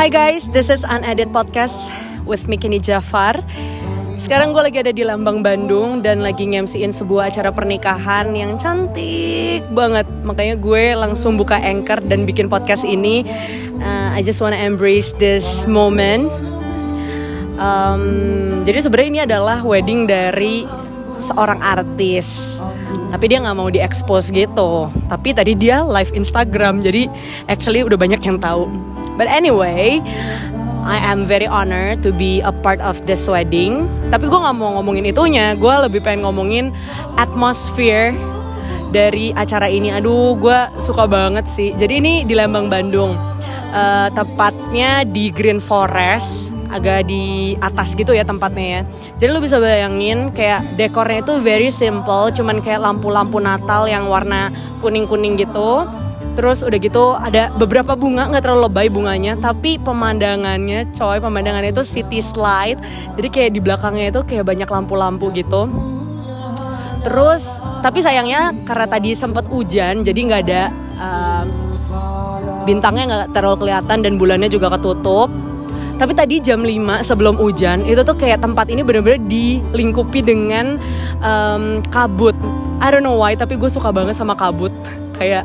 Hi guys, this is Unedit Podcast with Mikini Jafar. Sekarang gue lagi ada di Lambang Bandung dan lagi ngemsiin sebuah acara pernikahan yang cantik banget. Makanya gue langsung buka anchor dan bikin podcast ini. Uh, I just wanna embrace this moment. Um, jadi sebenarnya ini adalah wedding dari seorang artis tapi dia nggak mau diekspos gitu tapi tadi dia live Instagram jadi actually udah banyak yang tahu but anyway I am very honored to be a part of this wedding. Tapi gue nggak mau ngomongin itunya. Gue lebih pengen ngomongin atmosfer dari acara ini. Aduh gue suka banget sih. Jadi ini di Lembang Bandung. Uh, tepatnya di Green Forest agak di atas gitu ya tempatnya ya. Jadi lu bisa bayangin kayak dekornya itu very simple, cuman kayak lampu-lampu Natal yang warna kuning-kuning gitu. Terus udah gitu ada beberapa bunga nggak terlalu lebay bunganya, tapi pemandangannya coy, pemandangannya itu city slide. Jadi kayak di belakangnya itu kayak banyak lampu-lampu gitu. Terus tapi sayangnya karena tadi sempat hujan, jadi nggak ada uh, bintangnya nggak terlalu kelihatan dan bulannya juga ketutup tapi tadi jam 5 sebelum hujan itu tuh kayak tempat ini bener-bener dilingkupi dengan um, kabut. I don't know why tapi gue suka banget sama kabut. Kayak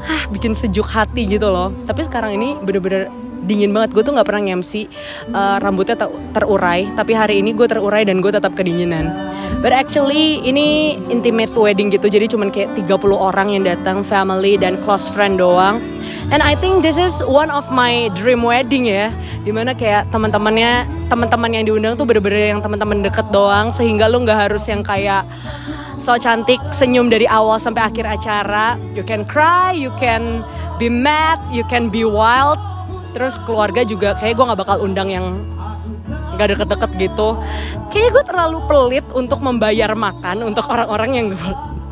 ah bikin sejuk hati gitu loh. Tapi sekarang ini bener-bener dingin banget. Gue tuh nggak pernah ngemsi uh, rambutnya ter terurai. Tapi hari ini gue terurai dan gue tetap kedinginan. But actually ini intimate wedding gitu. Jadi cuman kayak 30 orang yang datang family dan close friend doang and I think this is one of my dream wedding ya di mana kayak teman-temannya teman-teman yang diundang tuh bener-bener yang teman-teman deket doang sehingga lu nggak harus yang kayak so cantik senyum dari awal sampai akhir acara. You can cry you can be mad you can be wild. Terus keluarga juga kayak gue nggak bakal undang yang nggak deket-deket gitu. Kayak gue terlalu pelit untuk membayar makan untuk orang-orang yang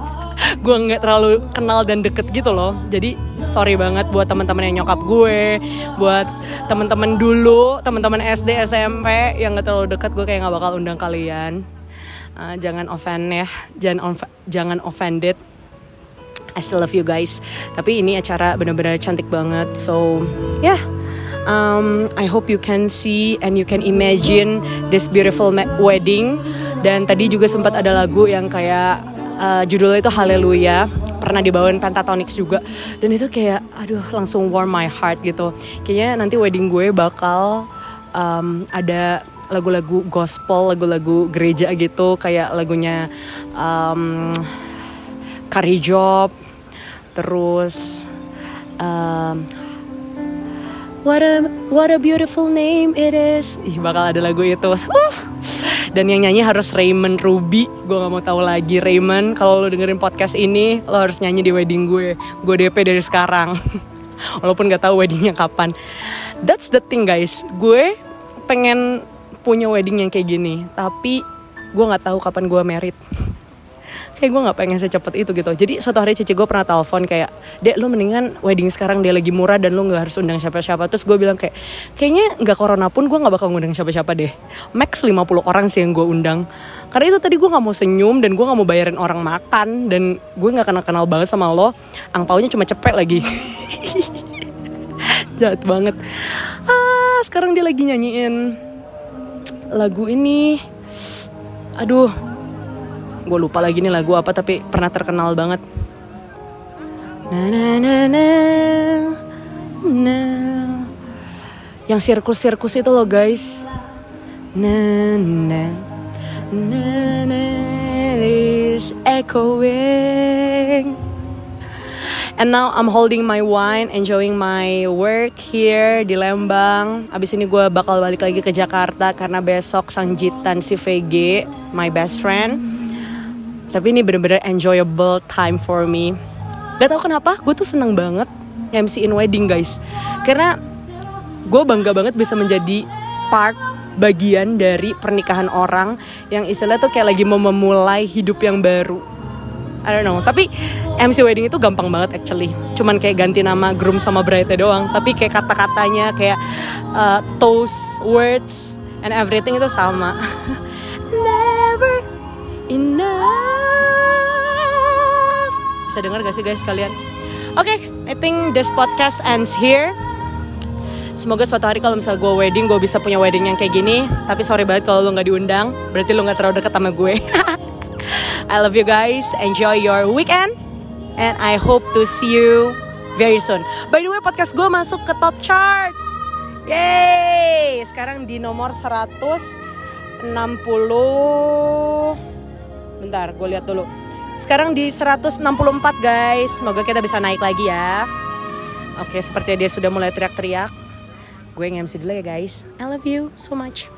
gue nggak terlalu kenal dan deket gitu loh. Jadi sorry banget buat teman-teman yang nyokap gue buat teman-teman dulu teman-teman SD SMP yang nggak terlalu deket gue kayak nggak bakal undang kalian. Uh, jangan offend ya jangan jangan offended. I still love you guys. Tapi ini acara benar-benar cantik banget so yeah. Um, I hope you can see and you can imagine this beautiful wedding. Dan tadi juga sempat ada lagu yang kayak uh, judulnya itu Haleluya pernah dibawain Pentatonix juga dan itu kayak aduh langsung warm my heart gitu kayaknya nanti wedding gue bakal um, ada lagu-lagu gospel lagu-lagu gereja gitu kayak lagunya um, Kari Job terus um, What a what a beautiful name it is. Ih bakal ada lagu itu. Uh. Dan yang nyanyi harus Raymond Ruby. Gue nggak mau tahu lagi Raymond. Kalau lo dengerin podcast ini, lo harus nyanyi di wedding gue. Gue DP dari sekarang. Walaupun nggak tahu weddingnya kapan. That's the thing guys. Gue pengen punya wedding yang kayak gini. Tapi gue nggak tahu kapan gue merit kayak gue nggak pengen secepat itu gitu. Jadi suatu hari cici gue pernah telepon kayak dek lu mendingan wedding sekarang dia lagi murah dan lu nggak harus undang siapa-siapa. Terus gue bilang kayak kayaknya nggak corona pun gue nggak bakal ngundang siapa-siapa deh. Max 50 orang sih yang gue undang. Karena itu tadi gue nggak mau senyum dan gue nggak mau bayarin orang makan dan gue nggak kenal kenal banget sama lo. Angpaunya cuma cepet lagi. Jahat banget. Ah sekarang dia lagi nyanyiin lagu ini. Aduh gue lupa lagi nih lagu apa tapi pernah terkenal banget. Na na na na na. Yang sirkus sirkus itu loh guys. Na na na na. Is echoing. And now I'm holding my wine, enjoying my work here di Lembang. Abis ini gue bakal balik lagi ke Jakarta karena besok sangjitan si VG, my best friend tapi ini bener-bener enjoyable time for me. Gak tau kenapa gue tuh seneng banget MC in wedding guys. Karena gue bangga banget bisa menjadi part bagian dari pernikahan orang yang istilahnya tuh kayak lagi mau memulai hidup yang baru. I don't know. Tapi MC wedding itu gampang banget actually. Cuman kayak ganti nama groom sama bride doang. Tapi kayak kata-katanya kayak uh, toast words and everything itu sama bisa dengar gak sih guys kalian? Oke, okay, I think this podcast ends here. Semoga suatu hari kalau misalnya gue wedding gue bisa punya wedding yang kayak gini. Tapi sorry banget kalau lo nggak diundang, berarti lo nggak terlalu dekat sama gue. I love you guys. Enjoy your weekend, and I hope to see you very soon. By the way, podcast gue masuk ke top chart. Yeay! Sekarang di nomor 160 Bentar, gue lihat dulu. Sekarang di 164 guys. Semoga kita bisa naik lagi ya. Oke, seperti dia sudah mulai teriak-teriak. Gue nge-MC dulu ya guys. I love you so much.